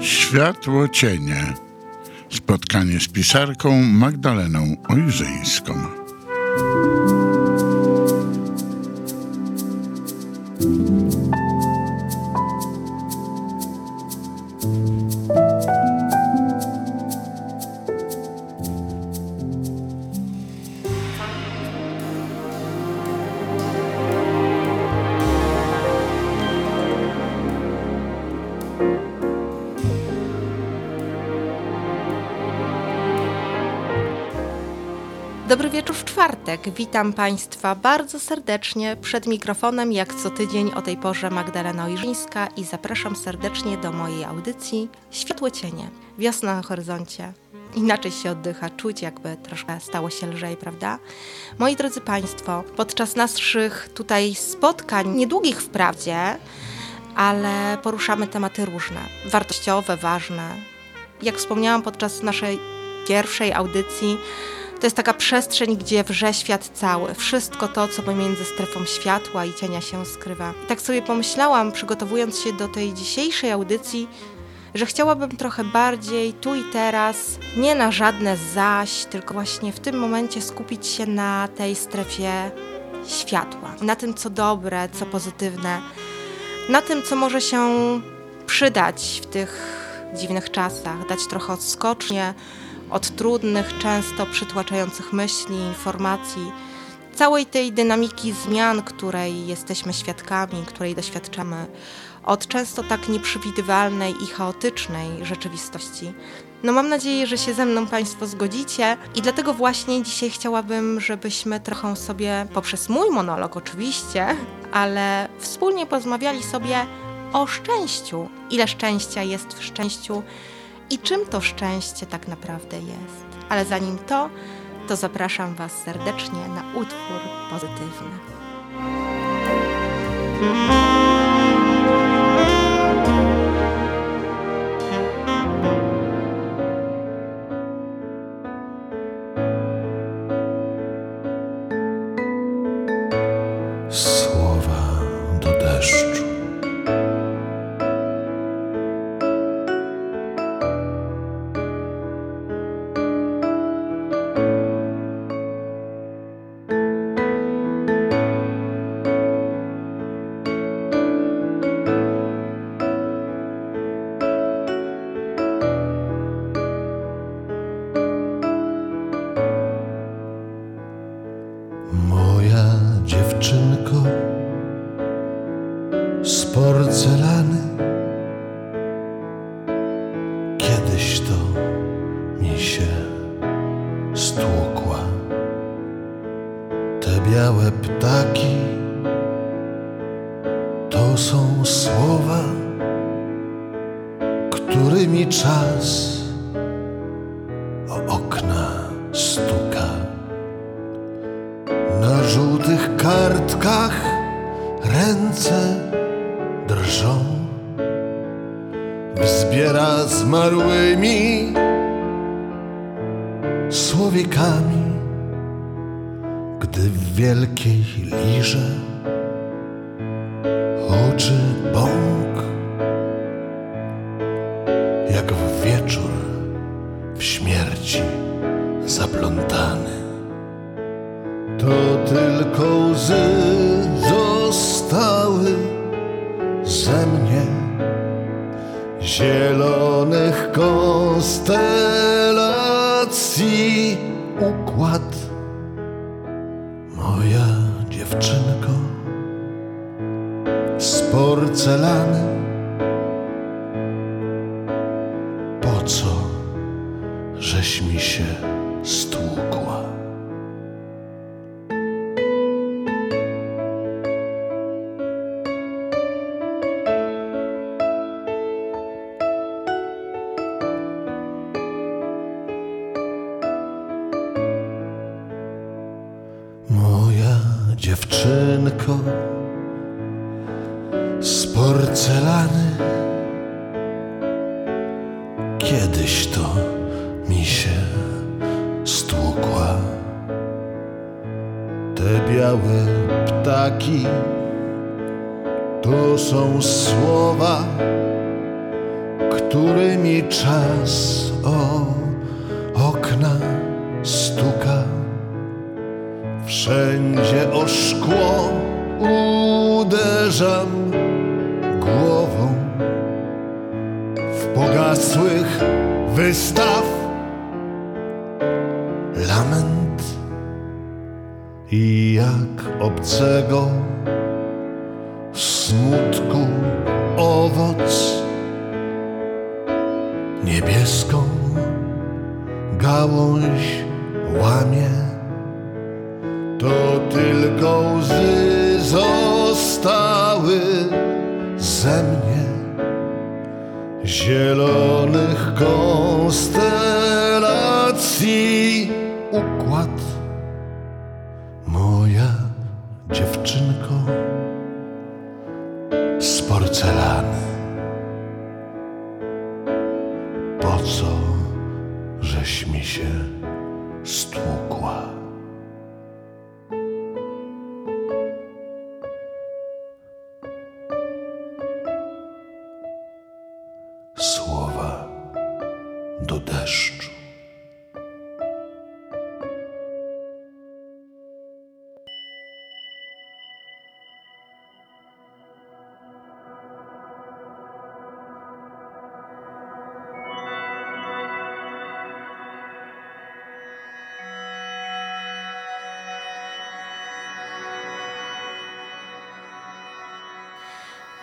Światło cienie. Spotkanie z pisarką Magdaleną Ojrzyńską. Witam Państwa bardzo serdecznie. Przed mikrofonem, jak co tydzień o tej porze, Magdalena Ojrzyńska i zapraszam serdecznie do mojej audycji Światło Cienie. Wiosna na horyzoncie. Inaczej się oddycha, czuć jakby troszkę stało się lżej, prawda? Moi drodzy Państwo, podczas naszych tutaj spotkań, niedługich wprawdzie, ale poruszamy tematy różne, wartościowe, ważne. Jak wspomniałam podczas naszej pierwszej audycji, to jest taka przestrzeń, gdzie wrze świat cały. Wszystko to, co pomiędzy strefą światła i cienia się skrywa. I tak sobie pomyślałam, przygotowując się do tej dzisiejszej audycji, że chciałabym trochę bardziej tu i teraz, nie na żadne zaś, tylko właśnie w tym momencie skupić się na tej strefie światła, na tym, co dobre, co pozytywne, na tym, co może się przydać w tych dziwnych czasach, dać trochę odskocznie od trudnych, często przytłaczających myśli, informacji, całej tej dynamiki zmian, której jesteśmy świadkami, której doświadczamy, od często tak nieprzewidywalnej i chaotycznej rzeczywistości. No mam nadzieję, że się ze mną Państwo zgodzicie i dlatego właśnie dzisiaj chciałabym, żebyśmy trochę sobie, poprzez mój monolog oczywiście, ale wspólnie porozmawiali sobie o szczęściu. Ile szczęścia jest w szczęściu i czym to szczęście tak naprawdę jest. Ale zanim to, to zapraszam Was serdecznie na utwór pozytywny. Oczy bąk, dziewczynko z porcelany. Kiedyś to mi się stłukła. te białe ptaki to są słowa, którymi czas o okna stuka. Wszędzie o szkło uderzam głową. W pogasłych wystaw lament i jak obcego smutku owoc niebieską gałąź łamie ze mnie zielonych konstelacji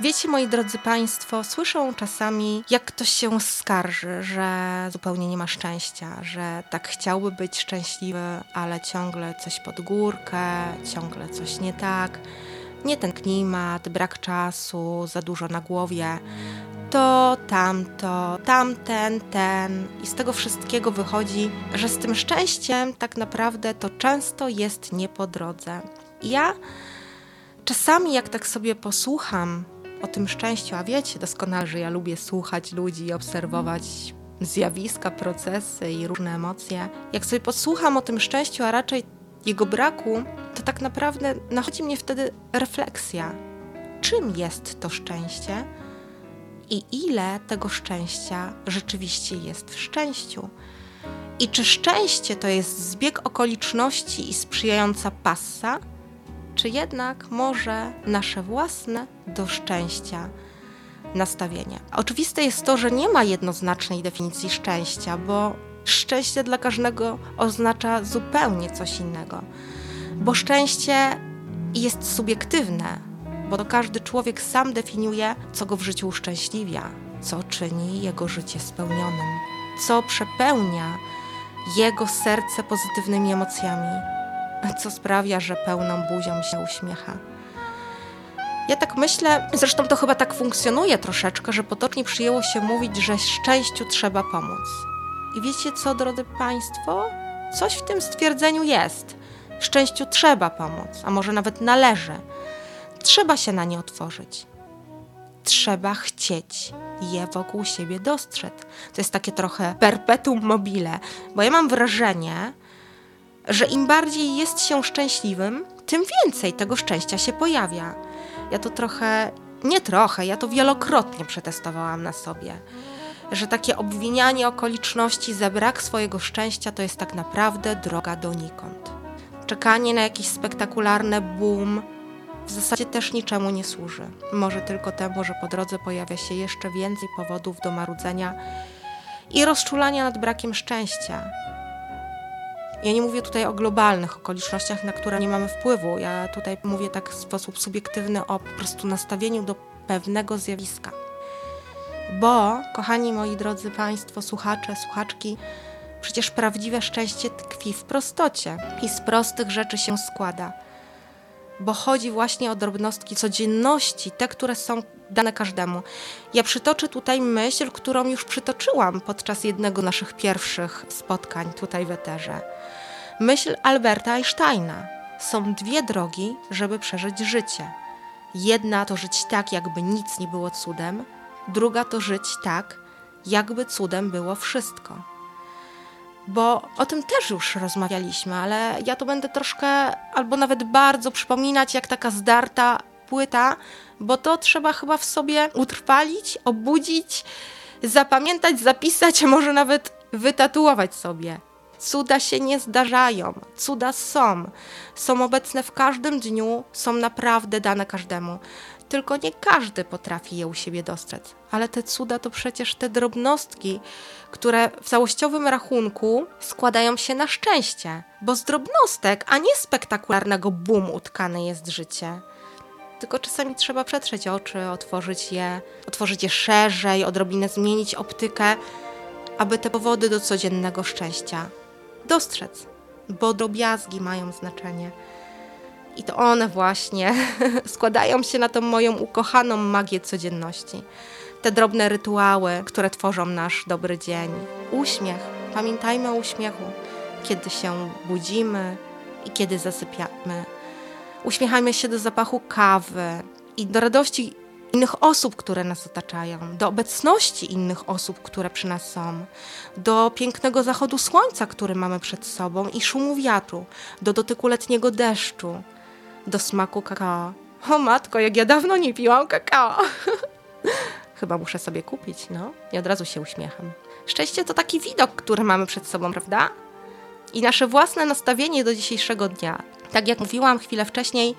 Wiecie, moi drodzy Państwo, słyszą czasami, jak ktoś się skarży, że zupełnie nie ma szczęścia, że tak chciałby być szczęśliwy, ale ciągle coś pod górkę, ciągle coś nie tak, nie ten klimat, brak czasu, za dużo na głowie. To, tamto, tamten, ten. I z tego wszystkiego wychodzi, że z tym szczęściem tak naprawdę to często jest nie po drodze. Ja czasami, jak tak sobie posłucham o tym szczęściu, a wiecie doskonale, że ja lubię słuchać ludzi i obserwować zjawiska, procesy i różne emocje. Jak sobie posłucham o tym szczęściu, a raczej jego braku, to tak naprawdę nachodzi mnie wtedy refleksja. Czym jest to szczęście i ile tego szczęścia rzeczywiście jest w szczęściu? I czy szczęście to jest zbieg okoliczności i sprzyjająca passa? Czy jednak może nasze własne do szczęścia nastawienie. Oczywiste jest to, że nie ma jednoznacznej definicji szczęścia, bo szczęście dla każdego oznacza zupełnie coś innego. Bo szczęście jest subiektywne, bo to każdy człowiek sam definiuje, co go w życiu uszczęśliwia, co czyni jego życie spełnionym, co przepełnia jego serce pozytywnymi emocjami, co sprawia, że pełną buzią się uśmiecha. Ja tak myślę, zresztą to chyba tak funkcjonuje troszeczkę, że potocznie przyjęło się mówić, że szczęściu trzeba pomóc. I wiecie co, drodzy Państwo? Coś w tym stwierdzeniu jest. Szczęściu trzeba pomóc, a może nawet należy. Trzeba się na nie otworzyć. Trzeba chcieć je wokół siebie dostrzec. To jest takie trochę perpetuum mobile, bo ja mam wrażenie, że im bardziej jest się szczęśliwym, tym więcej tego szczęścia się pojawia. Ja to trochę, nie trochę, ja to wielokrotnie przetestowałam na sobie. Że takie obwinianie okoliczności za brak swojego szczęścia to jest tak naprawdę droga donikąd. Czekanie na jakiś spektakularny boom w zasadzie też niczemu nie służy. Może tylko temu, że po drodze pojawia się jeszcze więcej powodów do marudzenia i rozczulania nad brakiem szczęścia. Ja nie mówię tutaj o globalnych okolicznościach, na które nie mamy wpływu. Ja tutaj mówię tak w sposób subiektywny o po prostu nastawieniu do pewnego zjawiska. Bo, kochani moi drodzy Państwo, słuchacze, słuchaczki, przecież prawdziwe szczęście tkwi w prostocie i z prostych rzeczy się składa. Bo chodzi właśnie o drobnostki codzienności, te, które są dane każdemu. Ja przytoczę tutaj myśl, którą już przytoczyłam podczas jednego z naszych pierwszych spotkań tutaj w Eterze. Myśl Alberta Einsteina. Są dwie drogi, żeby przeżyć życie. Jedna to żyć tak, jakby nic nie było cudem, druga to żyć tak, jakby cudem było wszystko. bo o tym też już rozmawialiśmy, ale ja to będę troszkę albo nawet bardzo przypominać jak taka zdarta płyta, bo to trzeba chyba w sobie utrwalić, obudzić, zapamiętać, zapisać, a może nawet wytatuować sobie. Cuda się nie zdarzają, cuda są. Są obecne w każdym dniu, są naprawdę dane każdemu. Tylko nie każdy potrafi je u siebie dostrzec. Ale te cuda to przecież te drobnostki, które w całościowym rachunku składają się na szczęście. Bo z drobnostek, a nie spektakularnego boom utkane jest życie. Tylko czasami trzeba przetrzeć oczy, otworzyć je, otworzyć je szerzej, odrobinę zmienić optykę, aby te powody do codziennego szczęścia dostrzec, bo drobiazgi mają znaczenie. I to one właśnie składają się na tą moją ukochaną magię codzienności. Te drobne rytuały, które tworzą nasz dobry dzień. Uśmiech. Pamiętajmy o uśmiechu, kiedy się budzimy i kiedy zasypiamy. Uśmiechajmy się do zapachu kawy i do radości innych osób, które nas otaczają, do obecności innych osób, które przy nas są, do pięknego zachodu słońca, który mamy przed sobą i szumu wiatru, do dotyku letniego deszczu, do smaku kakao. O matko, jak ja dawno nie piłam kakao. Chyba muszę sobie kupić, no. I od razu się uśmiecham. Szczęście to taki widok, który mamy przed sobą, prawda? I nasze własne nastawienie do dzisiejszego dnia. Tak jak mówiłam chwilę wcześniej,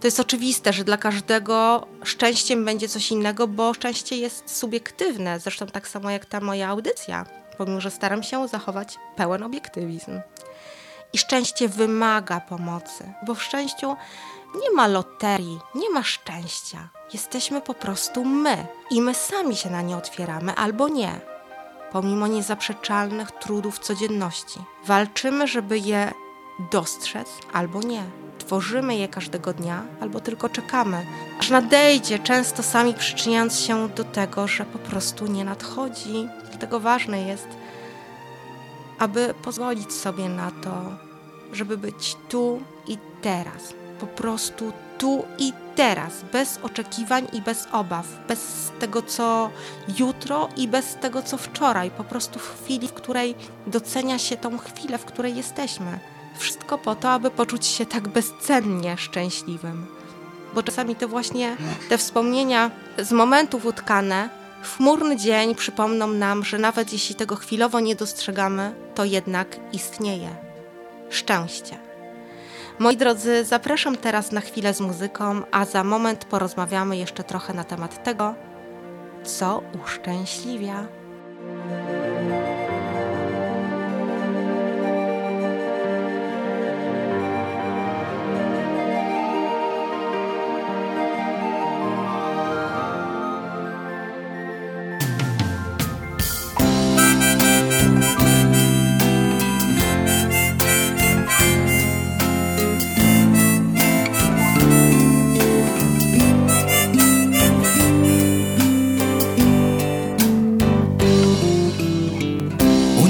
to jest oczywiste, że dla każdego szczęściem będzie coś innego, bo szczęście jest subiektywne, zresztą tak samo jak ta moja audycja, pomimo że staram się zachować pełen obiektywizm. I szczęście wymaga pomocy, bo w szczęściu nie ma loterii, nie ma szczęścia. Jesteśmy po prostu my i my sami się na nie otwieramy albo nie. Pomimo niezaprzeczalnych trudów codzienności, walczymy, żeby je dostrzec albo nie. Tworzymy je każdego dnia albo tylko czekamy, aż nadejdzie, często sami przyczyniając się do tego, że po prostu nie nadchodzi. Dlatego ważne jest, aby pozwolić sobie na to, żeby być tu i teraz. Po prostu tu i teraz, bez oczekiwań i bez obaw, bez tego co jutro i bez tego co wczoraj, po prostu w chwili, w której docenia się tą chwilę, w której jesteśmy. Wszystko po to, aby poczuć się tak bezcennie szczęśliwym. Bo czasami to właśnie te wspomnienia z momentów utkane w chmurny dzień przypomną nam, że nawet jeśli tego chwilowo nie dostrzegamy, to jednak istnieje. Szczęście. Moi drodzy, zapraszam teraz na chwilę z muzyką, a za moment porozmawiamy jeszcze trochę na temat tego, co uszczęśliwia.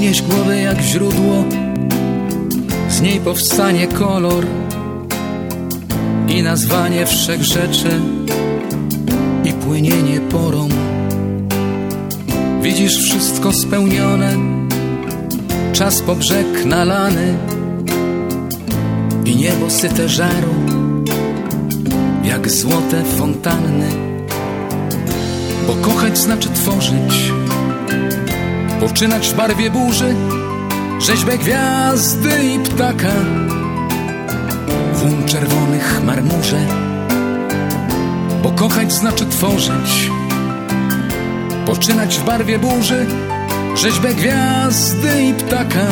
Unieś głowę jak źródło, z niej powstanie kolor i nazwanie wszech rzeczy i płynienie porą. Widzisz wszystko spełnione, czas po brzeg nalany i niebo syte żaru, jak złote fontanny. Bo kochać znaczy tworzyć Powczynać w barwie burzy Rzeźbę gwiazdy i ptaka Włom czerwonych marmurze Bo kochać znaczy tworzyć Poczynać w barwie burzy Rzeźbę gwiazdy i ptaka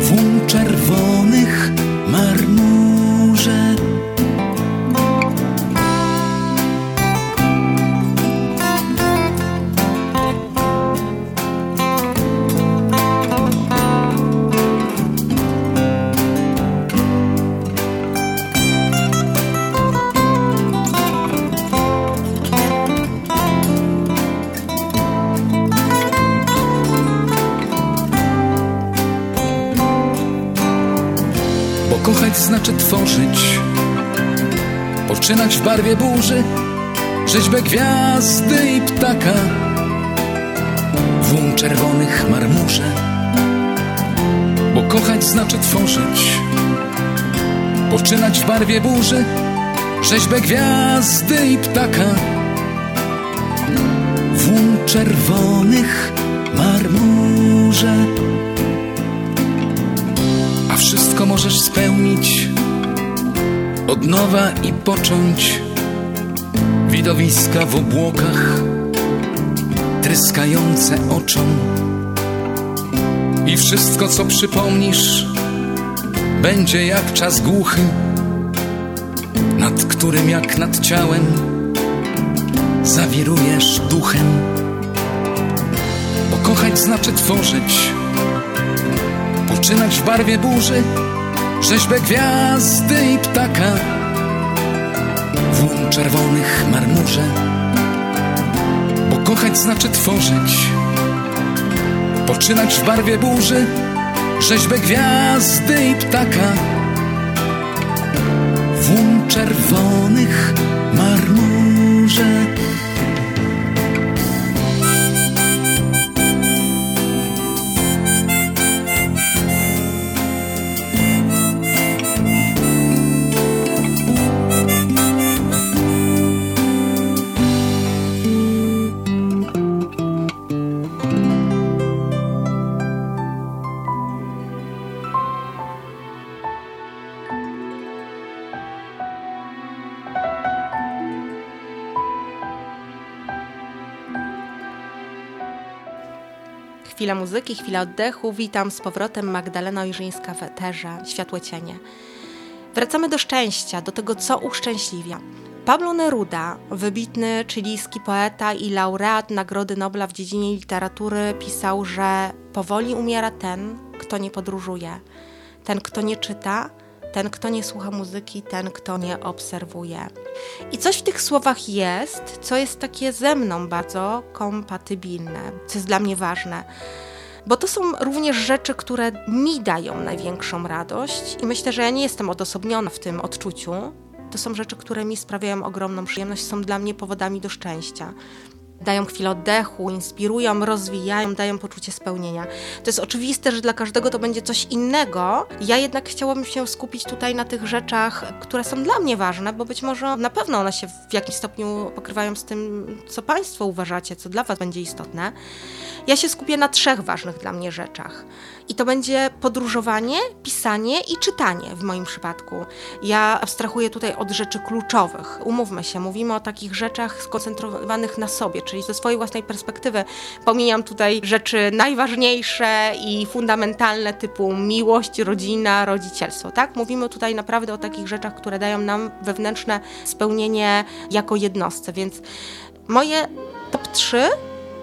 Włom czerwonych marmurze Poczynać w barwie burzy Rzeźbę gwiazdy i ptaka w czerwonych marmurze. Bo kochać znaczy tworzyć, poczynać w barwie burzy, rzeźbę gwiazdy i ptaka. W czerwonych marmurze. A wszystko możesz spełnić od nowa i począć widowiska w obłokach, tryskające oczom. I wszystko, co przypomnisz, będzie jak czas głuchy, nad którym jak nad ciałem zawirujesz duchem. Bo kochać znaczy tworzyć, poczynać w barwie burzy, rzeźbę gwiazdy i ptaka w czerwonych marmurze. Bo kochać znaczy tworzyć, poczynać w barwie burzy, rzeźbę gwiazdy i ptaka w czerwonych marmurze. Chwila muzyki, chwila oddechu. Witam z powrotem Magdalena Ojrzyńska w eterze Światłe Cienie. Wracamy do szczęścia, do tego, co uszczęśliwia. Pablo Neruda, wybitny chilijski poeta i laureat Nagrody Nobla w dziedzinie literatury, pisał, że powoli umiera ten, kto nie podróżuje, ten, kto nie czyta, ten, kto nie słucha muzyki, ten, kto nie obserwuje. I coś w tych słowach jest, co jest takie ze mną bardzo kompatybilne, co jest dla mnie ważne. Bo to są również rzeczy, które mi dają największą radość, i myślę, że ja nie jestem odosobniona w tym odczuciu. To są rzeczy, które mi sprawiają ogromną przyjemność, są dla mnie powodami do szczęścia dają chwilę oddechu, inspirują, rozwijają, dają poczucie spełnienia. To jest oczywiste, że dla każdego to będzie coś innego. Ja jednak chciałabym się skupić tutaj na tych rzeczach, które są dla mnie ważne, bo być może na pewno one się w jakimś stopniu pokrywają z tym, co Państwo uważacie, co dla Was będzie istotne. Ja się skupię na trzech ważnych dla mnie rzeczach. I to będzie podróżowanie, pisanie i czytanie w moim przypadku. Ja abstrahuję tutaj od rzeczy kluczowych. Umówmy się, mówimy o takich rzeczach skoncentrowanych na sobie, czyli ze swojej własnej perspektywy. Pomijam tutaj rzeczy najważniejsze i fundamentalne typu miłość, rodzina, rodzicielstwo, tak? Mówimy tutaj naprawdę o takich rzeczach, które dają nam wewnętrzne spełnienie jako jednostce, więc moje top 3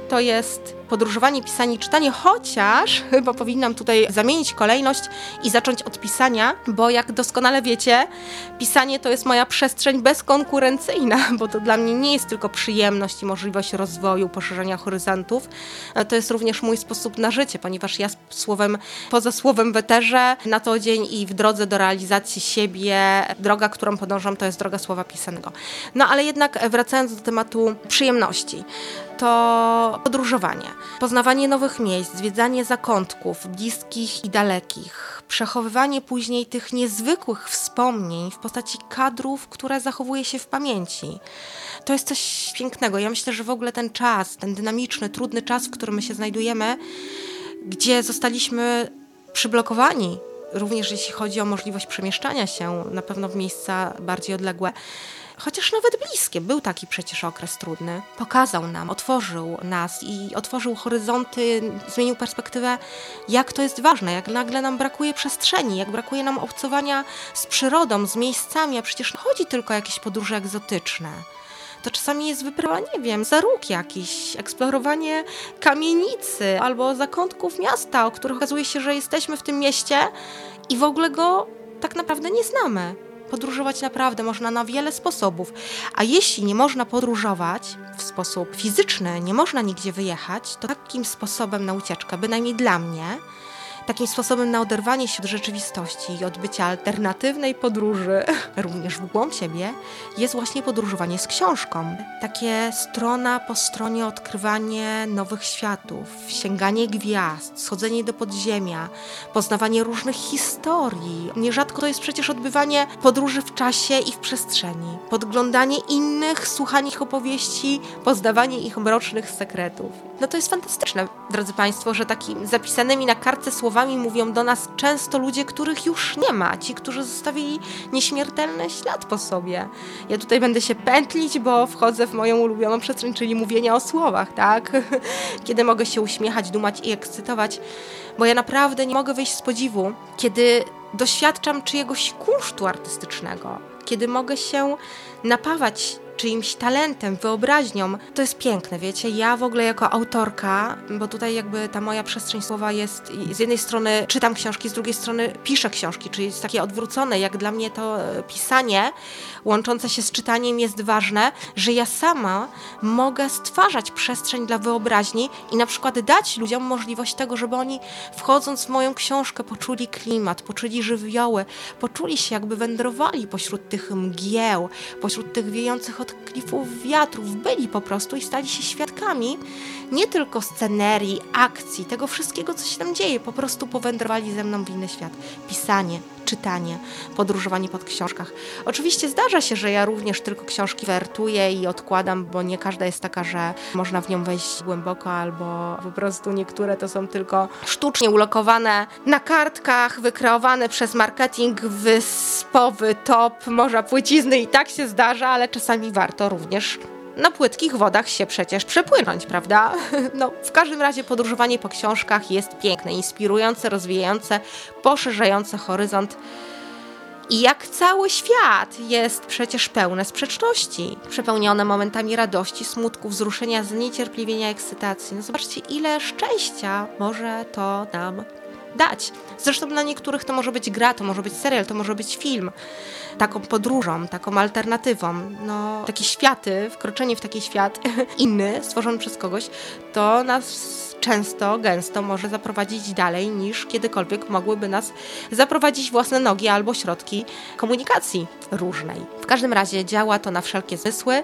to jest podróżowanie, pisanie, czytanie, chociaż chyba powinnam tutaj zamienić kolejność i zacząć od pisania, bo jak doskonale wiecie, pisanie to jest moja przestrzeń bezkonkurencyjna, bo to dla mnie nie jest tylko przyjemność i możliwość rozwoju, poszerzenia horyzontów, to jest również mój sposób na życie, ponieważ ja słowem, poza słowem w eterze, na co dzień i w drodze do realizacji siebie, droga, którą podążam, to jest droga słowa pisanego. No ale jednak wracając do tematu przyjemności, to podróżowanie, poznawanie nowych miejsc, zwiedzanie zakątków bliskich i dalekich, przechowywanie później tych niezwykłych wspomnień w postaci kadrów, które zachowuje się w pamięci. To jest coś pięknego. Ja myślę, że w ogóle ten czas, ten dynamiczny, trudny czas, w którym my się znajdujemy, gdzie zostaliśmy przyblokowani, również jeśli chodzi o możliwość przemieszczania się na pewno w miejsca bardziej odległe, chociaż nawet bliskie. Był taki przecież okres trudny. Pokazał nam, otworzył nas i otworzył horyzonty, zmienił perspektywę, jak to jest ważne, jak nagle nam brakuje przestrzeni, jak brakuje nam obcowania z przyrodą, z miejscami, a przecież chodzi tylko o jakieś podróże egzotyczne to czasami jest wyprawa, nie wiem, za róg jakiś, eksplorowanie kamienicy albo zakątków miasta, o których okazuje się, że jesteśmy w tym mieście i w ogóle go tak naprawdę nie znamy. Podróżować naprawdę można na wiele sposobów, a jeśli nie można podróżować w sposób fizyczny, nie można nigdzie wyjechać, to takim sposobem na ucieczkę, bynajmniej dla mnie, takim sposobem na oderwanie się od rzeczywistości i od bycia alternatywnej podróży, również w głąb siebie, jest właśnie podróżowanie z książką. Takie strona po stronie odkrywanie nowych światów, sięganie gwiazd, schodzenie do podziemia, poznawanie różnych historii. Nierzadko to jest przecież odbywanie podróży w czasie i w przestrzeni, podglądanie innych, słuchanie ich opowieści, poznawanie ich mrocznych sekretów. No to jest fantastyczne, drodzy Państwo, że takimi zapisanymi na kartce słowami mówią do nas często ludzie, których już nie ma, ci, którzy zostawili nieśmiertelny ślad po sobie. Ja tutaj będę się pętlić, bo wchodzę w moją ulubioną przestrzeń, czyli mówienia o słowach, tak? Kiedy mogę się uśmiechać, dumać i ekscytować, bo ja naprawdę nie mogę wyjść z podziwu, kiedy doświadczam czyjegoś kunsztu artystycznego, kiedy mogę się napawać czyimś talentem, wyobraźnią, to jest piękne, wiecie. Ja w ogóle jako autorka, bo tutaj jakby ta moja przestrzeń słowa jest z jednej strony czytam książki, z drugiej strony piszę książki, czyli jest takie odwrócone, jak dla mnie to e, pisanie łączące się z czytaniem jest ważne, że ja sama mogę stwarzać przestrzeń dla wyobraźni i na przykład dać ludziom możliwość tego, żeby oni wchodząc w moją książkę poczuli klimat, poczuli żywioły, poczuli się jakby wędrowali pośród tych mgieł, pośród tych wiejących od klifów wiatrów, byli po prostu i stali się świadkami nie tylko scenerii, akcji, tego wszystkiego, co się tam dzieje, po prostu powędrowali ze mną w inny świat. Pisanie, czytanie, podróżowanie po książkach. Oczywiście zdarza się, że ja również tylko książki wertuję i odkładam, bo nie każda jest taka, że można w nią wejść głęboko, albo po prostu niektóre to są tylko sztucznie ulokowane na kartkach, wykreowane przez marketing wyspowy, top, morza płycizny i tak się zdarza, ale czasami warto również na płytkich wodach się przecież przepłynąć, prawda? No, w każdym razie podróżowanie po książkach jest piękne, inspirujące, rozwijające, poszerzające horyzont. I jak cały świat jest przecież pełne sprzeczności, przepełnione momentami radości, smutku, wzruszenia, zniecierpliwienia, ekscytacji. No zobaczcie, ile szczęścia może to nam dać. Zresztą dla niektórych to może być gra, to może być serial, to może być film. Taką podróżą, taką alternatywą. No, takie światy, wkroczenie w taki świat inny, stworzony przez kogoś, to nas często, gęsto może zaprowadzić dalej niż kiedykolwiek mogłyby nas zaprowadzić własne nogi albo środki komunikacji różnej. W każdym razie działa to na wszelkie zmysły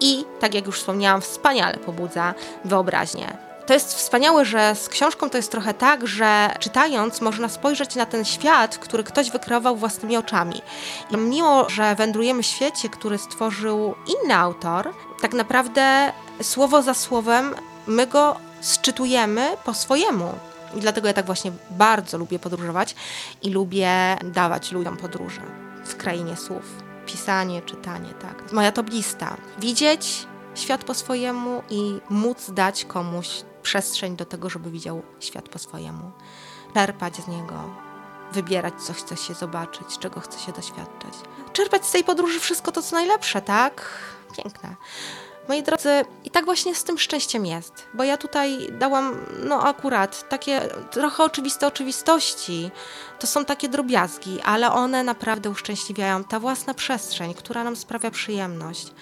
i, tak jak już wspomniałam, wspaniale pobudza wyobraźnię. To jest wspaniałe, że z książką to jest trochę tak, że czytając można spojrzeć na ten świat, który ktoś wykreował własnymi oczami. I mimo, że wędrujemy w świecie, który stworzył inny autor, tak naprawdę słowo za słowem my go sczytujemy po swojemu. I dlatego ja tak właśnie bardzo lubię podróżować i lubię dawać ludziom podróże w krainie słów. Pisanie, czytanie, tak. Moja to lista. Widzieć świat po swojemu i móc dać komuś przestrzeń do tego, żeby widział świat po swojemu. Czerpać z niego, wybierać, co chce się zobaczyć, czego chce się doświadczać. Czerpać z tej podróży wszystko to, co najlepsze, tak? Piękne. Moi drodzy, i tak właśnie z tym szczęściem jest, bo ja tutaj dałam, no akurat, takie trochę oczywiste oczywistości. To są takie drobiazgi, ale one naprawdę uszczęśliwiają. Ta własna przestrzeń, która nam sprawia przyjemność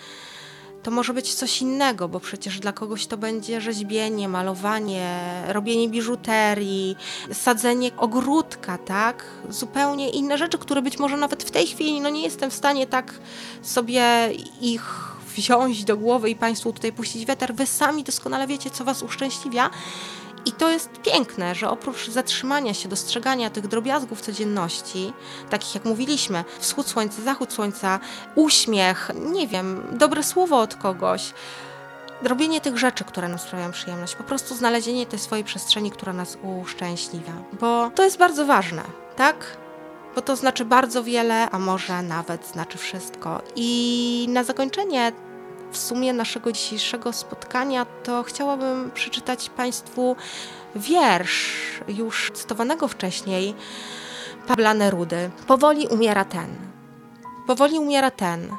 to może być coś innego, bo przecież dla kogoś to będzie rzeźbienie, malowanie, robienie biżuterii, sadzenie ogródka, tak? Zupełnie inne rzeczy, które być może nawet w tej chwili no nie jestem w stanie tak sobie ich wziąć do głowy i Państwu tutaj puścić weter. Wy sami doskonale wiecie, co Was uszczęśliwia. I to jest piękne, że oprócz zatrzymania się, dostrzegania tych drobiazgów codzienności, takich jak mówiliśmy, wschód słońca, zachód słońca, uśmiech, nie wiem, dobre słowo od kogoś, robienie tych rzeczy, które nam sprawiają przyjemność, po prostu znalezienie tej swojej przestrzeni, która nas uszczęśliwia, bo to jest bardzo ważne, tak? Bo to znaczy bardzo wiele, a może nawet znaczy wszystko. I na zakończenie w sumie naszego dzisiejszego spotkania, to chciałabym przeczytać Państwu wiersz już cytowanego wcześniej Pabla Nerudy. Powoli umiera ten. Powoli umiera ten,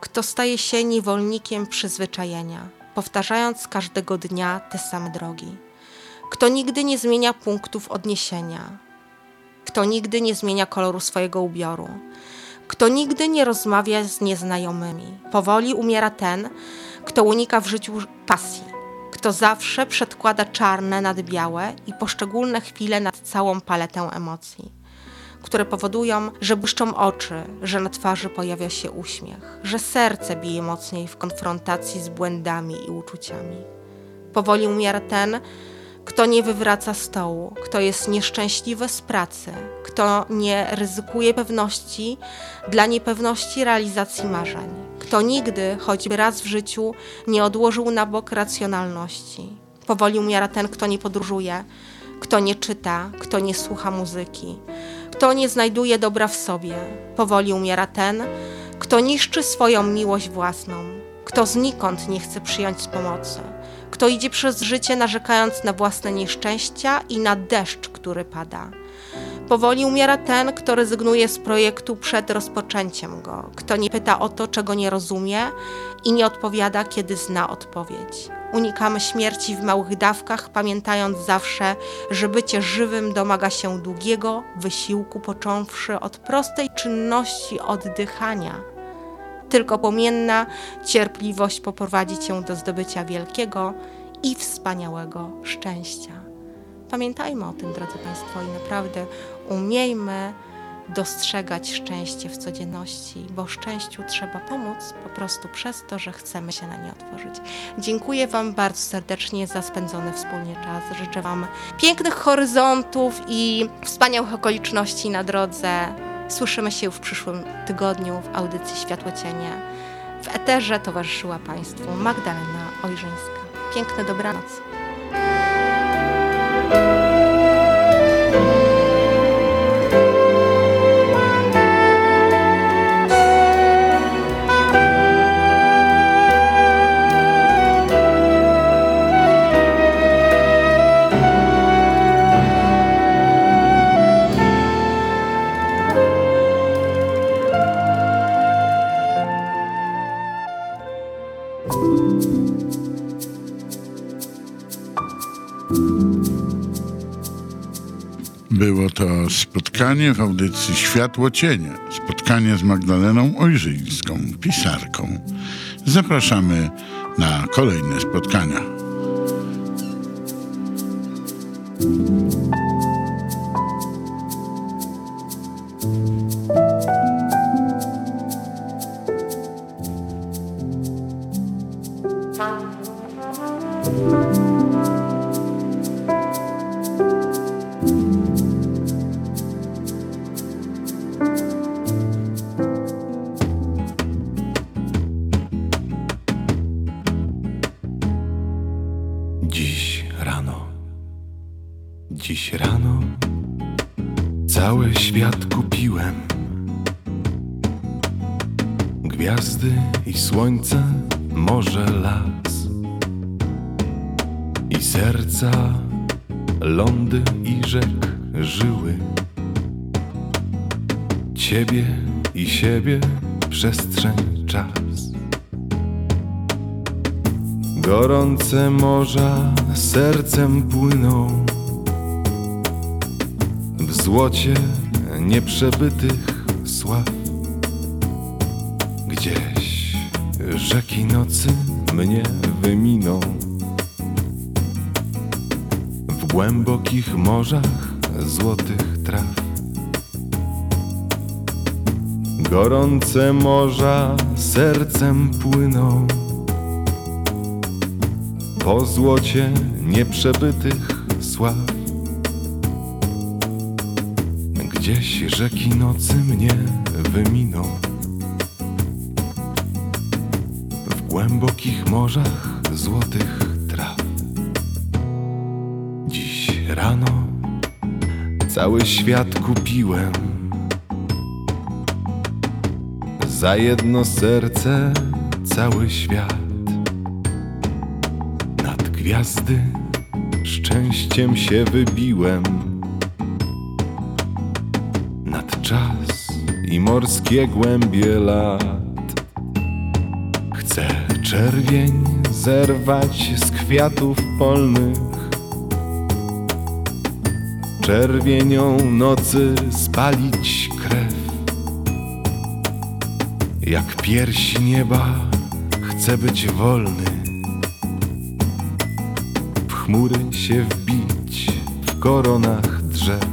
kto staje się niewolnikiem przyzwyczajenia, powtarzając każdego dnia te same drogi. Kto nigdy nie zmienia punktów odniesienia, kto nigdy nie zmienia koloru swojego ubioru, kto nigdy nie rozmawia z nieznajomymi. Powoli umiera ten, kto unika w życiu pasji, kto zawsze przedkłada czarne nad białe i poszczególne chwile nad całą paletę emocji, które powodują, że błyszczą oczy, że na twarzy pojawia się uśmiech, że serce bije mocniej w konfrontacji z błędami i uczuciami. Powoli umiera ten, kto nie wywraca stołu, kto jest nieszczęśliwy z pracy, kto nie ryzykuje pewności dla niepewności realizacji marzeń, kto nigdy, choćby raz w życiu, nie odłożył na bok racjonalności. Powoli umiera ten, kto nie podróżuje, kto nie czyta, kto nie słucha muzyki, kto nie znajduje dobra w sobie. Powoli umiera ten, kto niszczy swoją miłość własną, kto znikąd nie chce przyjąć pomocy, kto idzie przez życie narzekając na własne nieszczęścia i na deszcz, który pada. Powoli umiera ten, kto rezygnuje z projektu przed rozpoczęciem go, kto nie pyta o to, czego nie rozumie i nie odpowiada, kiedy zna odpowiedź. Unikamy śmierci w małych dawkach, pamiętając zawsze, że bycie żywym domaga się długiego wysiłku, począwszy od prostej czynności oddychania. Tylko płomienna cierpliwość poprowadzi cię do zdobycia wielkiego i wspaniałego szczęścia. Pamiętajmy o tym, drodzy Państwo, i naprawdę umiejmy dostrzegać szczęście w codzienności, bo szczęściu trzeba pomóc po prostu przez to, że chcemy się na nie otworzyć. Dziękuję Wam bardzo serdecznie za spędzony wspólnie czas. Życzę Wam pięknych horyzontów i wspaniałych okoliczności na drodze. Słyszymy się w przyszłym tygodniu w audycji Światło Cienie. W eterze towarzyszyła Państwu Magdalena Ojrzyńska. Piękne dobranoc. Było to spotkanie w audycji Światło Cienie. Spotkanie z Magdaleną Ojrzyńską, pisarką. Zapraszamy na kolejne spotkania. Gwiazdy i słońce, morze, las i serca, lądy i rzek żyły. Ciebie i siebie, przestrzeń, czas. Gorące morza sercem płyną w złocie nieprzebytych sław. Rzeki nocy mnie wyminą w głębokich morzach złotych traw. Gorące morza sercem płyną po złocie nieprzebytych sław. Gdzieś rzeki nocy mnie wyminą. Głębokich morzach złotych traw. Dziś rano cały świat kupiłem. Za jedno serce cały świat nad gwiazdy szczęściem się wybiłem nad czas i morskie głębie lat. Czerwień zerwać z kwiatów polnych, czerwienią nocy spalić krew. Jak piersi nieba chcę być wolny chmury się wbić w koronach drzew.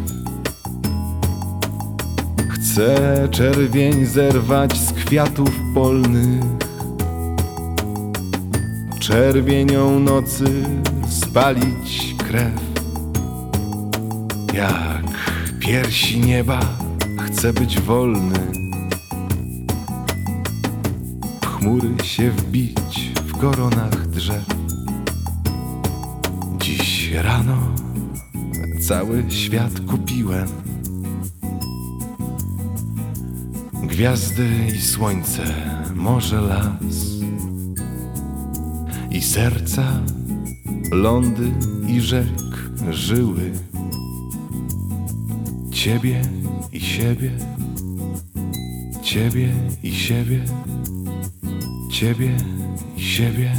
Chcę czerwień zerwać z kwiatów polnych, czerwienią nocy spalić krew. Jak piersi nieba chcę być wolny, chmury się wbić w koronach drzew. Dziś rano cały świat kupiłem. Gwiazdy i słońce, morze, las serca, lądy i rzek żyły. Ciebie i siebie, ciebie i siebie, ciebie i siebie.